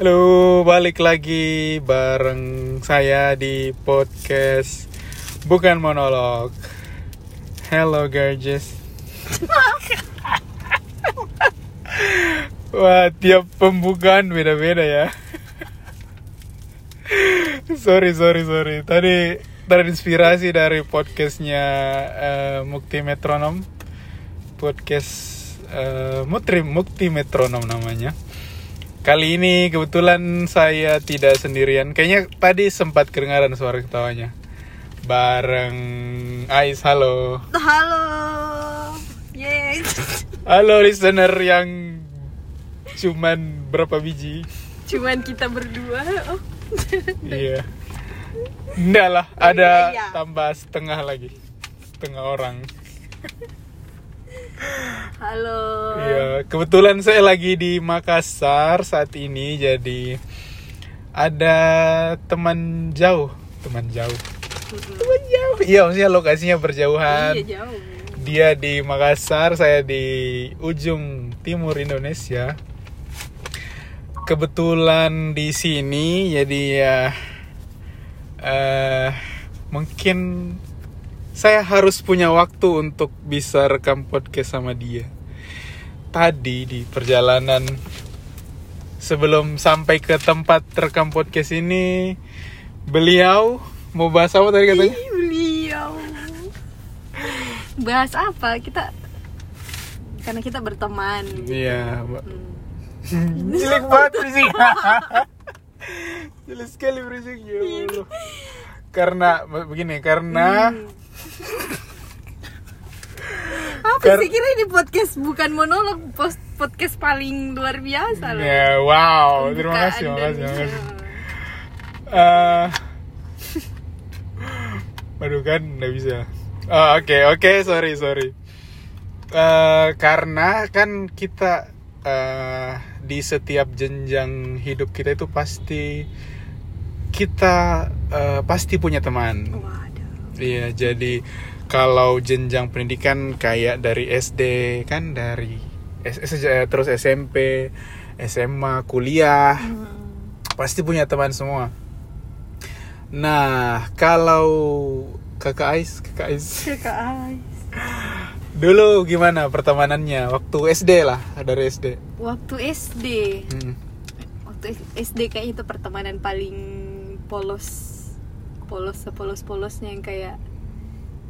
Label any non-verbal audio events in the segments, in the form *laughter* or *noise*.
Halo, balik lagi bareng saya di podcast Bukan Monolog. Hello, gorgeous. *laughs* Wah, tiap pembukaan beda-beda ya. sorry, sorry, sorry. Tadi terinspirasi dari podcastnya eh, Mukti Metronom. Podcast eh, Mutri Mukti Metronom namanya. Kali ini kebetulan saya tidak sendirian. Kayaknya tadi sempat kedengaran suara ketawanya. Bareng Ais, halo. Halo. Yeay. Halo listener yang cuman berapa biji? Cuman kita berdua. Oh. Iya. Enggak lah, ada iya. tambah setengah lagi. Setengah orang. Halo. Iya, kebetulan saya lagi di Makassar saat ini jadi ada teman jauh, teman jauh. Teman jauh. Iya, maksudnya lokasinya berjauhan. Iya jauh. Dia di Makassar, saya di ujung timur Indonesia. Kebetulan di sini, jadi ya eh mungkin saya harus punya waktu untuk bisa rekam podcast sama dia. Tadi di perjalanan sebelum sampai ke tempat rekam podcast ini, beliau mau bahas apa tadi katanya? Ih, beliau. Bahas apa? Kita karena kita berteman. gitu. Iya. Hmm. *laughs* Jelek banget berisik. Jelek sekali berisik ya Allah. Karena begini, karena Hmm. Apa Kar- sih kira ini podcast bukan monolog, post podcast paling luar biasa loh. ya wow, terima kasih, terima kasih, terima kasih. Eh, *laughs* Waduh kan nggak bisa. Oh, Oke oke sorry sorry. Eh, karena kan kita eh, di setiap jenjang hidup kita itu pasti kita eh, pasti punya teman. Waduh. Iya, jadi kalau jenjang pendidikan kayak dari SD kan dari S- terus SMP, SMA, kuliah Hmm. pasti punya teman semua. Nah, kalau kakak Ais, kakak Ais, Kakak Ais. dulu gimana pertemanannya waktu SD lah dari SD. Waktu SD, Hmm. waktu SD kayaknya itu pertemanan paling polos, polos sepolos polosnya yang kayak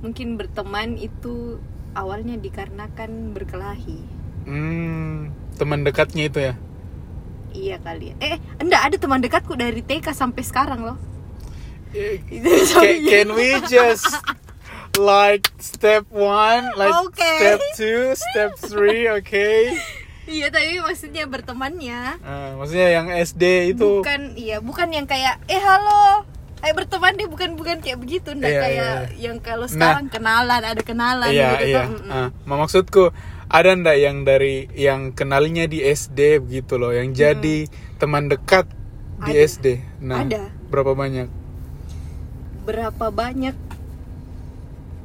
mungkin berteman itu awalnya dikarenakan berkelahi. Hmm, teman dekatnya itu ya. Iya kali. ya. Eh, enggak ada teman dekatku dari TK sampai sekarang loh. Eh, *laughs* Can, can we just like step one, like Okay. step two, step three, okay? Iya, tapi maksudnya bertemannya Ah, maksudnya yang SD itu bukan iya, bukan yang kayak eh halo, ayo berteman deh bukan bukan kayak begitu, enggak Iya, kayak iya. yang kalau Nah. sekarang kenalan, ada kenalan iya gitu iya. tuh. Mm-mm. Ah, maksudku ada ndak yang dari yang kenalnya di SD begitu loh, yang jadi teman dekat di Ada. SD. Nah, Ada. berapa banyak? berapa banyak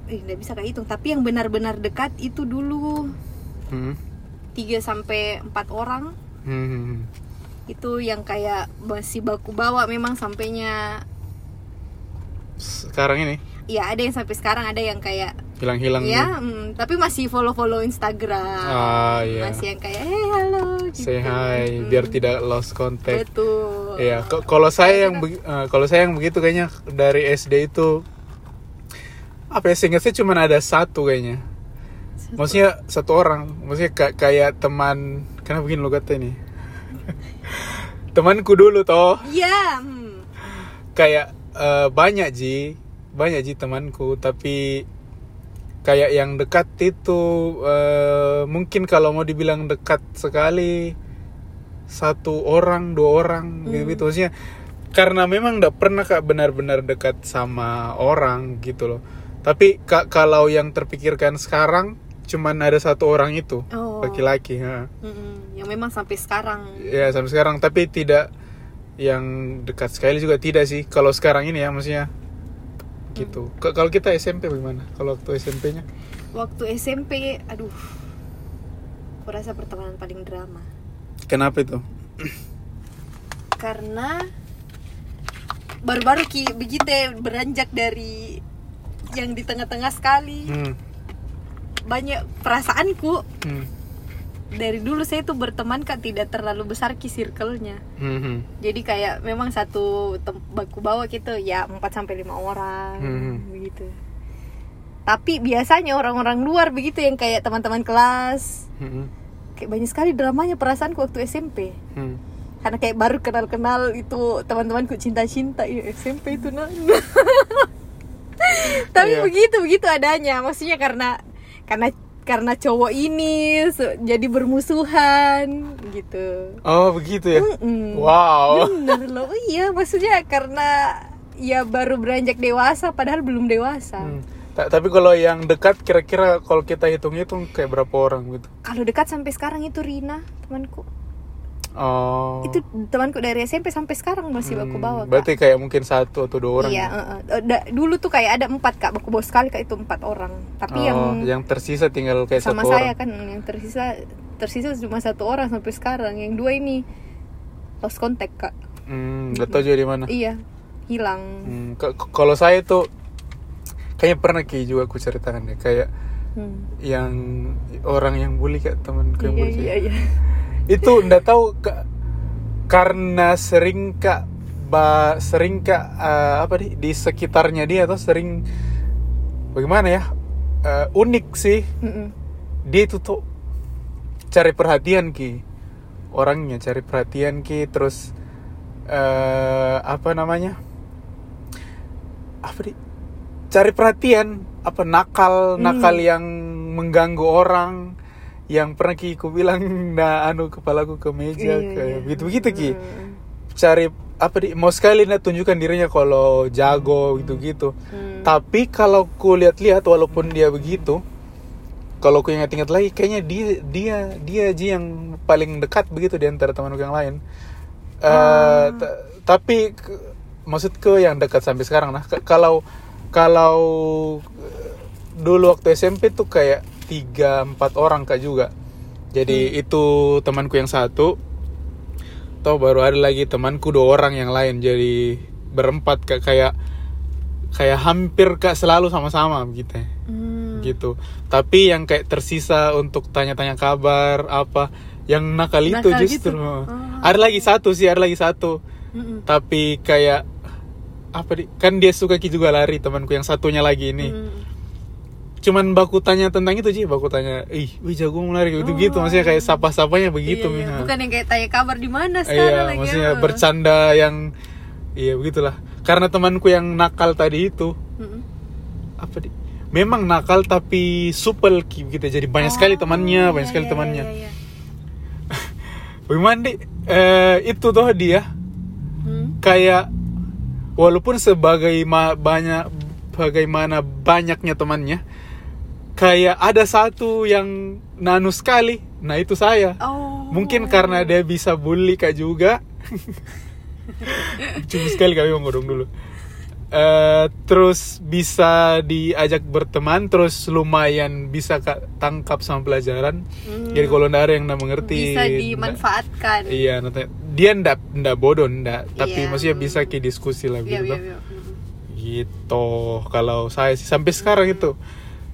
eh nggak bisa kayak hitung tapi yang benar-benar dekat itu dulu Hmm. 3 sampai 4 orang Hmm. itu yang kayak masih baku bawa memang sampainya Sekarang ini ya ada yang sampai sekarang ada yang kayak hilang-hilang ya mm, tapi masih follow follow Instagram Ah, iya. masih yang kayak hey halo gitu. say hi Mm, biar tidak lost contact. betul Iya, k- kalau saya yang eh, kalau saya yang begitu kayaknya dari SD itu apa ya seingat saya cuma ada satu kayaknya. Maksudnya satu orang, maksudnya ka- kayak teman kenapa begini lo kata ini? *laughs* Temanku dulu toh, iya hmm. kayak eh, banyak ji, banyak ji temanku, tapi kayak yang dekat itu eh, mungkin kalau mau dibilang dekat sekali satu orang dua orang gitu, gitu maksudnya karena memang nggak pernah kak benar-benar dekat sama orang gitu loh tapi kak kalau yang terpikirkan sekarang cuman ada satu orang itu Oh. laki-laki ha. Mm-mm. yang memang sampai sekarang ya sampai sekarang tapi tidak yang dekat sekali juga tidak sih. Kalau sekarang ini ya maksudnya gitu. K- kalau kita SMP bagaimana? Kalau waktu SMP-nya waktu SMP aduh. Aku rasa pertemanan paling drama. Kenapa itu? Karena baru-baru ki begitu beranjak dari yang di tengah-tengah sekali. Hmm. banyak perasaanku. Hmm. Dari dulu saya tuh berteman kak tidak terlalu besar ki circle-nya Hmm. hmm. jadi kayak memang satu baku bawa gitu ya 4 sampai lima orang Hmm. begitu tapi biasanya orang-orang luar begitu yang kayak teman-teman kelas Hmm. kayak banyak sekali dramanya perasaanku waktu SMP Hmm. karena kayak baru kenal-kenal itu teman-temanku cinta-cinta ya SMP itu nah *laughs* tapi Iya. begitu begitu adanya maksudnya karena karena karena cowok ini jadi bermusuhan gitu Oh begitu ya. Mm-mm. Wow. bener loh iya maksudnya karena ya baru beranjak dewasa padahal belum dewasa Hmm. Ta- Tapi kalau yang dekat kira-kira kalau kita hitung-hitung kayak berapa orang gitu? kalau dekat sampai sekarang itu Rina temanku Oh. itu temanku dari SMP sampai sekarang masih baku Hmm, bawa Kak. Berarti kayak mungkin satu atau dua orang. Iya, uh, uh. Da- dulu tuh kayak ada empat kak baku bawa sekali kak itu empat orang. Tapi Oh, yang, yang tersisa tinggal kayak sama satu saya orang. kan yang tersisa tersisa cuma satu orang sampai sekarang. Yang dua ini lost contact kak. Hmm, gak tahu juga di mana. Iya, hilang. Hmm, kalau saya tuh kayaknya pernah ki juga aku ceritakan deh kayak Hmm. yang orang yang bully kayak temanku yang Iya, bully iya, kayak- iya. Itu ndak tahu Kak, karena sering kak ba sering kak eh, apa nih di sekitarnya dia atau sering bagaimana ya Eh, unik sih Mm-mm. dia itu tuh cari perhatian ki orangnya cari perhatian ki terus eh apa namanya apa di cari perhatian apa nakal Hmm. nakal yang mengganggu orang yang pernah ki ku bilang nah anu kepalaku ke meja Iya, kayak iya. begitu begitu ki Hmm. cari apa di mau sekali nak tunjukkan dirinya kalau jago gitu gitu Hmm. tapi kalau ku lihat-lihat walaupun dia begitu, kalau ku ingat-ingat lagi kayaknya dia dia dia aja yang paling dekat begitu di antara temanku yang lain. Eh, Ah. ta- tapi maksudku yang dekat sampai sekarang nah kalau kalau eh, dulu waktu SMP tuh kayak tiga empat orang kak juga. Jadi itu temanku yang satu. Toh baru ada lagi temanku dua orang yang lain. Jadi berempat kak kayak kayak hampir kak selalu sama-sama begitu ya. Hmm. gitu tapi yang kayak tersisa untuk tanya-tanya kabar apa yang nakal itu Nakal justru gitu? Oh. ada lagi satu sih ada lagi satu Mm-mm. tapi kayak apa di kan dia suka ki juga lari temanku yang satunya lagi ini Mm. Cuman baku tanya tentang itu sih baku tanya ih wih jago lari gitu gitu maksudnya kayak sapa-sapanya begitu Iya, iya. Bukan yang kayak tanya kabar di mana iya sekarang lagi. maksudnya apa. bercanda yang iya begitulah karena temanku yang nakal tadi itu Mm-mm. apa di memang nakal tapi supel ki gitu jadi banyak sekali temannya Oh, banyak iya, sekali iya, temannya iya, iya. *laughs* bagaimana di eh, itu toh dia Hmm. kayak walaupun sebagai ma- banyak bagaimana banyaknya temannya kayak ada satu yang nanu sekali nah itu saya Oh. mungkin karena dia bisa bully kak juga *laughs* cuma sekali kami mau ngomong dulu Eh, terus bisa diajak berteman terus lumayan bisa kak tangkap sama pelajaran Hmm. jadi kalau ndak ada yang ndak mengerti bisa dimanfaatkan. iya nanti dia ndak ndak bodoh ndak tapi Iya. maksudnya bisa ki diskusi lah Iya, gitu toh. iya. Mm. gitu kalau saya sih sampai sekarang itu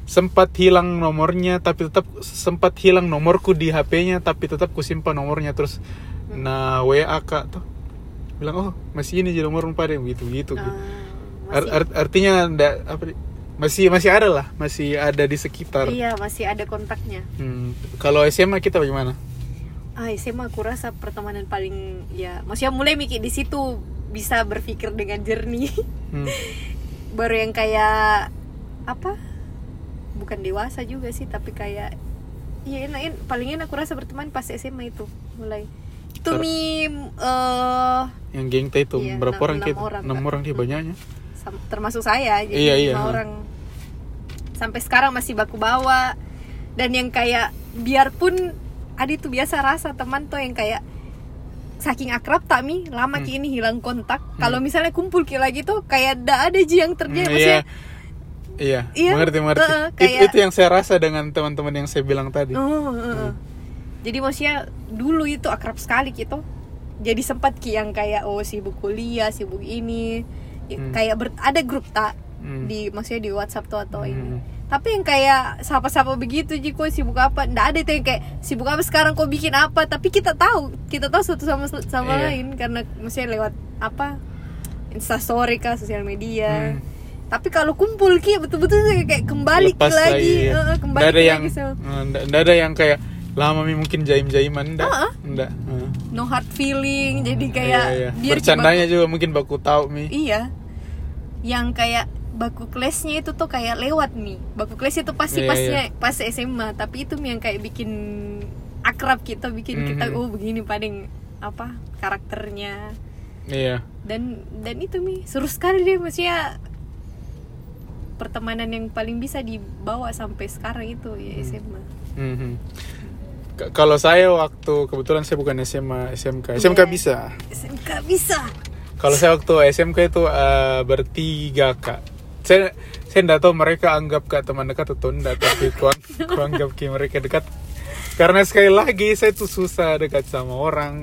sempat hilang nomornya tapi tetap sempat hilang nomorku di HP-nya tapi tetap ku simpan nomornya terus nah WA kak tuh bilang oh masih ini jadi nomor pada gitu gitu Ah, Ar- masih- art- artinya ndak apa masih masih ada lah masih ada di sekitar Iya, masih ada kontaknya. Hmm, kalau SMA kita bagaimana Ah, SMA aku rasa pertemanan paling ya, maksudnya mulai mikir di situ bisa berpikir dengan jernih. Hmm. *laughs* Baru yang kayak apa? Bukan dewasa juga sih, tapi kayak Iya enak, en- paling enak aku rasa berteman pas SMA itu mulai. Itu mi eh yang geng teh itu Iya, berapa enam- orang enam kita orang, enam orang dia Hmm. banyaknya. Termasuk saya jadi Iya, iya, orang. Sampai sekarang masih baku bawa. Dan yang kayak biarpun ada itu biasa rasa teman tuh yang kayak saking akrab tak mi? Lama Hmm. ki ini hilang kontak. Kalau misalnya kumpul ki lagi tuh kayak ada ada ji yang terjadi. Hmm, maksudnya iya iya Iya, mengerti mengerti It- kayak- itu yang saya rasa dengan teman-teman yang saya bilang tadi oh, heeh. jadi maksudnya dulu itu akrab sekali gitu jadi sempat ki yang kayak oh sibuk kuliah sibuk ini Ya, Hmm. kayak ber- ada grup tak Hmm. di maksudnya di WhatsApp tuh atau ini Hmm. tapi yang kayak sapa-sapa begitu ji kok sibuk apa nggak ada itu yang kayak sibuk apa sekarang kok bikin apa tapi kita tahu kita tahu satu sama sama Iya. lain karena maksudnya lewat apa instastory kah sosial media Hmm. Tapi kalau kumpul ki betul-betul kayak, kembali Lepas lagi, lagi, eh, kembali ada yang nggak ada yang kayak lama mi mungkin jaim-jaiman enggak Ah, ah. enggak Eh. no hard feeling jadi kayak Iya, iya. biar bercandanya juga mungkin baku tahu mi. Iya. Yang kayak baku kelasnya itu tuh kayak lewat nih baku kelas itu pasti Iya, pasnya pas SMA tapi itu yang kayak bikin akrab kita bikin kita Mhm. oh begini paling apa karakternya. Iya. Dan dan itu mi. Seru sekali deh maksudnya pertemanan yang paling bisa dibawa sampai sekarang itu ya SMA Mhm. K- kalau saya waktu kebetulan saya bukan SMA SMK SMK Iya. bisa? SMK bisa. Kalau saya waktu SMK itu eh, bertiga kak. Saya saya tidak tahu mereka anggap kak teman dekat atau enggak tapi ku, ku anggap ki mereka dekat. Karena sekali lagi saya tuh susah dekat sama orang.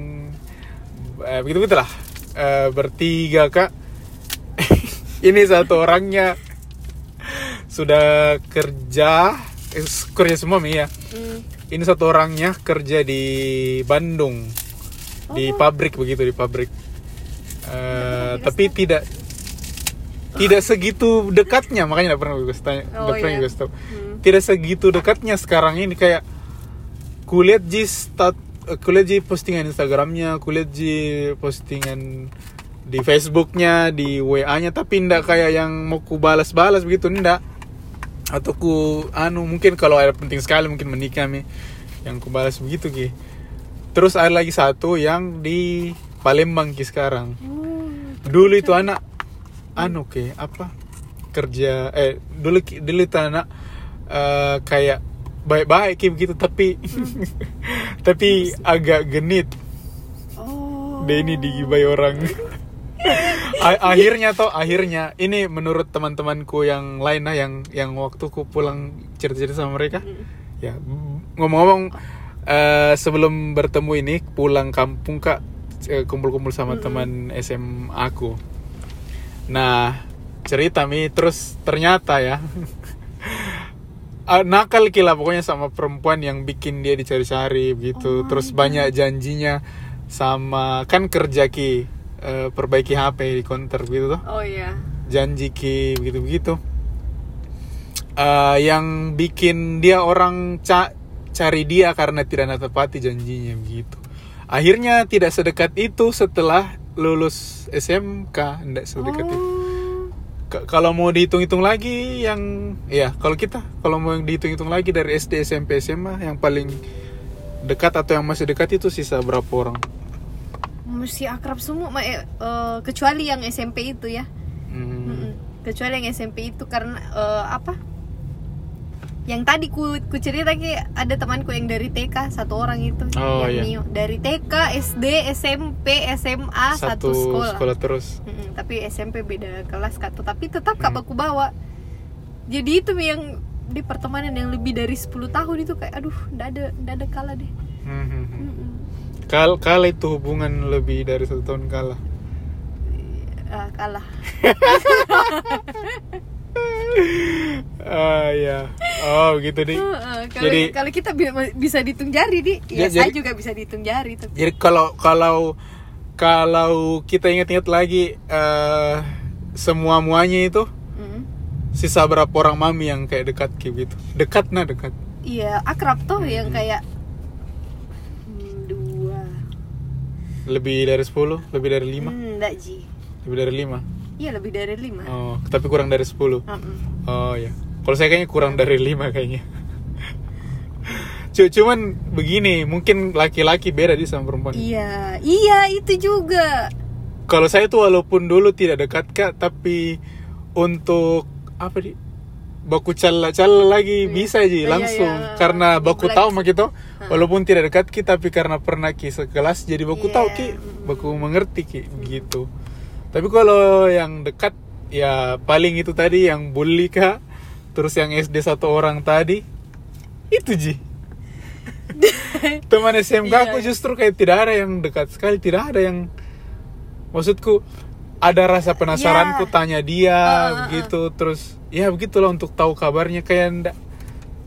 Eh, begitu begitulah Eh, bertiga kak. *laughs* Ini satu orangnya sudah kerja eh, kerja semua mi ya? Hmm. ini satu orangnya kerja di Bandung. Di pabrik begitu di pabrik. Eh, tapi tidak tidak segitu dekatnya makanya tidak pernah gue tanya. Oh, pernah iya. gue tahu. Hmm. tidak segitu dekatnya sekarang ini kayak kulihat ji stat kulihat ji postingan Instagramnya kulihat ji postingan di Facebooknya di WA-nya tapi ndak kayak yang mau ku balas-balas begitu ndak atau ku anu mungkin kalau ada penting sekali mungkin menikah nih yang ku balas begitu ki. Terus ada lagi satu yang di Palembang ki sekarang. Oh, dulu itu anak anu ke apa? Kerja eh dulu dulu itu anak eh, kayak baik-baik ki begitu tapi *laughs* tapi agak genit. Oh. Denny digibai orang *laughs* akhirnya toh akhirnya. Ini menurut teman-temanku yang lain lah yang yang waktu ku pulang cerita-cerita sama mereka. Hmm. ya ngomong-ngomong eh, sebelum bertemu ini pulang kampung kak eh, kumpul-kumpul sama teman SMA aku nah cerita mi terus ternyata ya ah, *laughs* nakal kila pokoknya sama perempuan yang bikin dia dicari-cari begitu. Terus banyak janjinya sama kan kerja ki eh, perbaiki HP di counter gitu tuh oh iya. Janji ki begitu begitu Eh, yang bikin dia orang ca- cari dia karena tidak natepati janjinya begitu. Akhirnya tidak sedekat itu setelah lulus SMK tidak sedekat itu. Oh. K- kalau mau dihitung-hitung lagi yang ya kalau kita kalau mau dihitung-hitung lagi dari SD SMP SMA yang paling dekat atau yang masih dekat itu sisa berapa orang mesti akrab semua ma- eh, eh, kecuali yang SMP itu ya Hmm, Mm-mm. kecuali yang SMP itu karena eh, apa yang tadi ku, ku cerita ki ada temanku yang dari TK satu orang itu Oh, yang iya. Nio. dari TK SD SMP SMA satu, sekolah, terus Mm-mm, tapi SMP beda kelas kak tapi tetap kak Hmm. baku bawa jadi itu yang di pertemanan yang lebih dari 10 tahun itu kayak aduh ndak ada ndak ada kalah deh Hmm, hmm, hmm. Mm-mm. Kal kala itu hubungan lebih dari satu tahun kalah *laughs* Ah, kalah. Ah ya oh gitu nih Heeh, kalau Jadi- kalau kita bi- bisa dihitung jari di. Ya, Ya, saya jadi- juga bisa dihitung jari tapi jadi kalau kalau kalau kita ingat-ingat lagi eh semua muanya itu Mm. sisa berapa orang mami yang kayak dekat kayak gitu? Dekat nah dekat. Iya akrab tuh Hmm. yang kayak hmm, dua. Lebih dari 10 lebih dari 5 Hmm, enggak ji. lebih dari 5 Iya lebih dari lima. oh tapi kurang dari 10 Mm-mm. oh ya kalau saya kayaknya kurang dari 5 kayaknya *laughs* Cu- cuman begini mungkin laki-laki beda di sama perempuan Iya, iya itu juga. kalau saya tuh walaupun dulu tidak dekat kak tapi untuk apa di baku cala cala lagi Iya. bisa aja Iya, langsung iya. karena baku Black. tahu mah gitu walaupun tidak dekat ki tapi karena pernah ki sekelas jadi baku Iya. tahu ki baku mengerti ki gitu tapi kalau yang dekat ya paling itu tadi yang bully kak terus yang SD satu orang tadi itu ji *laughs* teman SMK Iya, aku iya. justru kayak tidak ada yang dekat sekali tidak ada yang maksudku ada rasa penasaranku Iya. tanya dia Ah, ah, ah. begitu terus ya begitulah untuk tahu kabarnya. Kayak ndak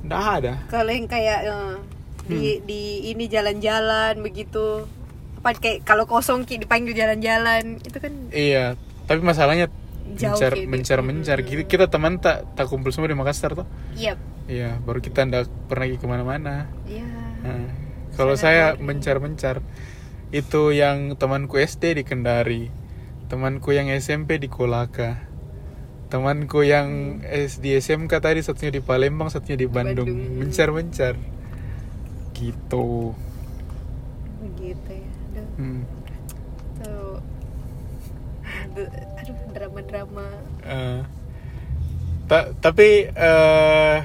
ndak ada. Kalau yang kayak eh, di Hmm. di ini jalan-jalan begitu. Apa kayak kalau kosong ki dipanggil jalan-jalan. Itu kan iya tapi masalahnya Jauh mencar kayak mencar gitu. mencar Mm, kita, kita teman tak tak kumpul semua di Makassar tuh iya. Iya baru kita ndak pernah pergi ke mana-mana. Iya. Nah, kalau saya boring. mencar-mencar itu yang temanku SD di Kendari, temanku yang SMP di Kolaka, temanku yang S di SMK tadi satunya di Palembang, satunya di Bandung, Bandung. mencar-mencar, gitu. begitu ya aduh Hmm. tuh aduh, aduh drama-drama Eh, ta- tapi eh,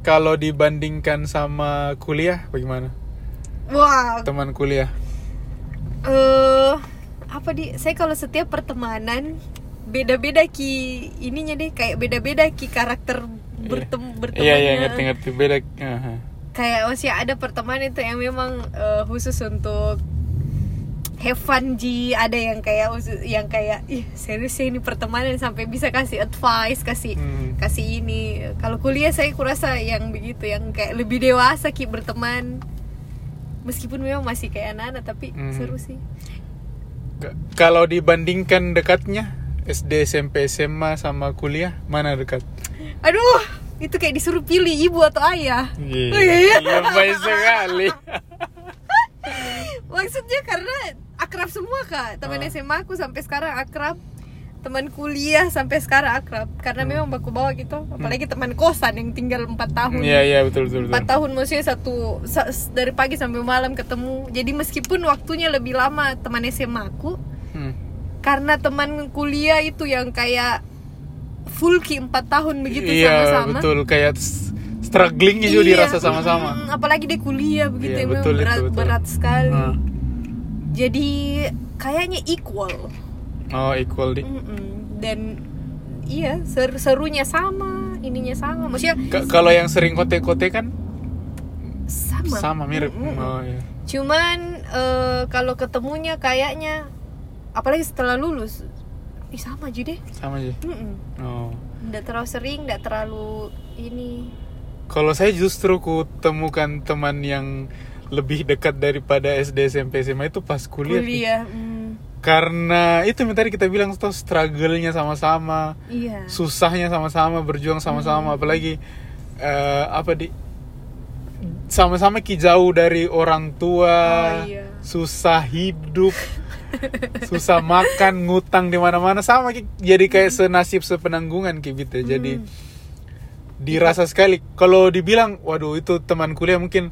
kalau dibandingkan sama kuliah, bagaimana? wah Teman kuliah? eh apa di saya kalau setiap pertemanan beda-beda ki ininya deh kayak beda-beda ki karakter bertemu bertemannya Iya iya ngerti-ngerti beda. Aha. kayak masih ada pertemanan itu yang memang eh, khusus untuk have fun ji ada yang kayak yang kayak ih serius ya ini pertemanan sampai bisa kasih advice kasih Hmm. kasih ini kalau kuliah saya kurasa yang begitu yang kayak lebih dewasa ki berteman meskipun memang masih kayak anak-anak tapi Hmm. seru sih K- Kalau dibandingkan dekatnya SD, SMP, SMA sama kuliah mana dekat? aduh itu kayak disuruh pilih ibu atau ayah Iya, Oh, iya, iya. iya, baik sekali. *laughs* maksudnya karena akrab semua kak teman Ah. SMA aku sampai sekarang akrab teman kuliah sampai sekarang akrab karena memang baku bawa gitu apalagi teman kosan yang tinggal empat tahun Iya iya betul betul empat tahun maksudnya satu sa- dari pagi sampai malam ketemu jadi meskipun waktunya lebih lama teman SMA aku Hmm. Karena teman kuliah itu yang kayak full ki empat tahun begitu Iya sama-sama betul kayak strugglingnya juga Iya, dirasa sama-sama. mm, apalagi dia kuliah begitu Iya, memang betul itu, berat betul. berat sekali Ah. jadi kayaknya equal Oh equal di. Mm-mm. dan iya ser- serunya sama ininya sama maksudnya K- kalau yang sering kote-kote kan sama sama mirip. Mm-mm. Oh iya. cuman eh, kalau ketemunya kayaknya apalagi setelah lulus ih sama aja deh Sama aja. Mm-mm. Oh. nggak terlalu sering nggak terlalu ini Kalau saya justru ku temukan teman yang lebih dekat daripada SD, SMP, SMA itu pas kuliah. Kuliah mm, Karena itu yang tadi kita bilang tuh struggle-nya sama-sama. iya susahnya sama-sama berjuang sama-sama apalagi eh, apa di sama-sama ki jauh dari orang tua Oh, iya. Susah hidup susah makan ngutang di mana-mana sama ki jadi kayak senasib sepenanggungan ki gitu jadi Hmm. dirasa sekali kalau dibilang waduh itu teman kuliah mungkin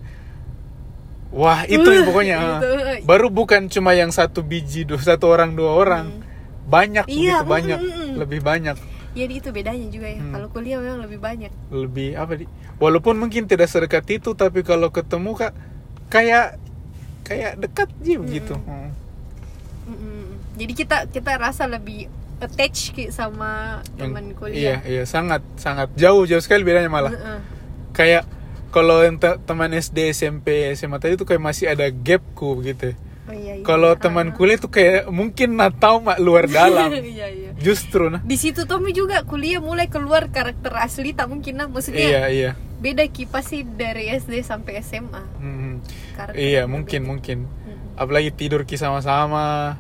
wah itu Uh, yang pokoknya itu. ah. baru bukan cuma yang satu biji dua satu orang dua orang banyak Hmm. Iya, begitu banyak mm, mm, mm. lebih banyak jadi itu bedanya juga ya Hmm. kalau kuliah memang lebih banyak lebih apa di walaupun mungkin tidak sedekat itu tapi kalau ketemu kak kayak kayak dekat aja begitu Hmm. Mm-mm. jadi kita kita rasa lebih attach sama teman iya kuliah iya sangat sangat jauh jauh sekali bedanya malah Heeh. kayak kalau yang te- teman SD SMP SMA tadi tuh kayak masih ada gapku begitu Oh, iya, iya. kalau teman kuliah tuh kayak mungkin nah tahu mak luar dalam. *laughs* Iya iya. Justru nah. Di situ Tommy juga kuliah mulai keluar karakter asli tak mungkin nah maksudnya iya iya. beda ki pasti dari SD sampai SMA Hmm. Karakter iya mungkin berbeda. mungkin. Mm-mm. apalagi tidur ki sama-sama.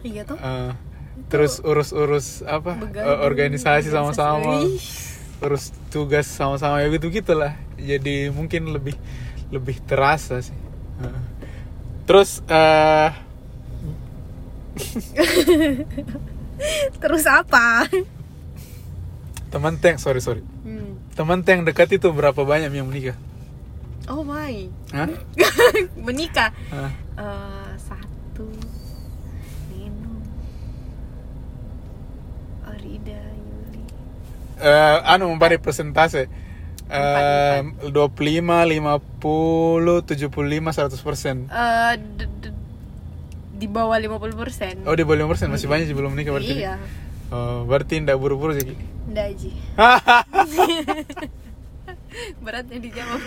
Iya tuh eh, terus urus-urus apa? Begadang, eh, organisasi sama-sama. Ih, urus tugas sama-sama ya gitu gitulah jadi mungkin lebih lebih terasa sih. Heeh. Terus eh terus apa? teman teng sorry sorry. Hmm. teman teng dekat itu berapa banyak yang menikah? Oh my. Hah? *laughs* menikah? Hah? Eh, satu Nino Orida Yuli. Eh, anu memberi presentase eh 25, 50, 75, 100 persen. Eh, d- d- di bawah 50 persen Oh di bawah 5 persen masih banyak sih belum menikah berarti. iya Oh, berarti ndak buru-buru sih. Nggak Ji *laughs* beratnya dijawab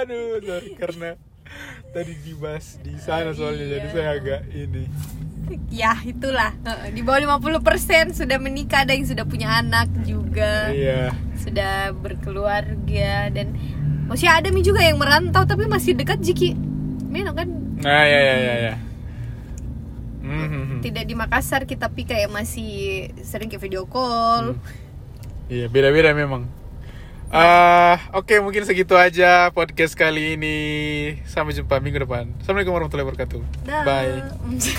Aduh, sorry karena tadi dibahas di sana soalnya jadi Iya. saya agak ini. Ya itulah di bawah 50% sudah menikah ada yang sudah punya anak juga Iya. sudah berkeluarga dan masih ada mi juga yang merantau tapi masih dekat Jiki Memang kan Nah, ya ya ya ya. Mhm. tidak di Makassar kita tapi kayak masih sering ke video call Iya, beda-beda memang. Ah, oke mungkin segitu aja podcast kali ini. Sampai jumpa minggu depan. Assalamualaikum warahmatullahi wabarakatuh. Dah. Bye. *laughs*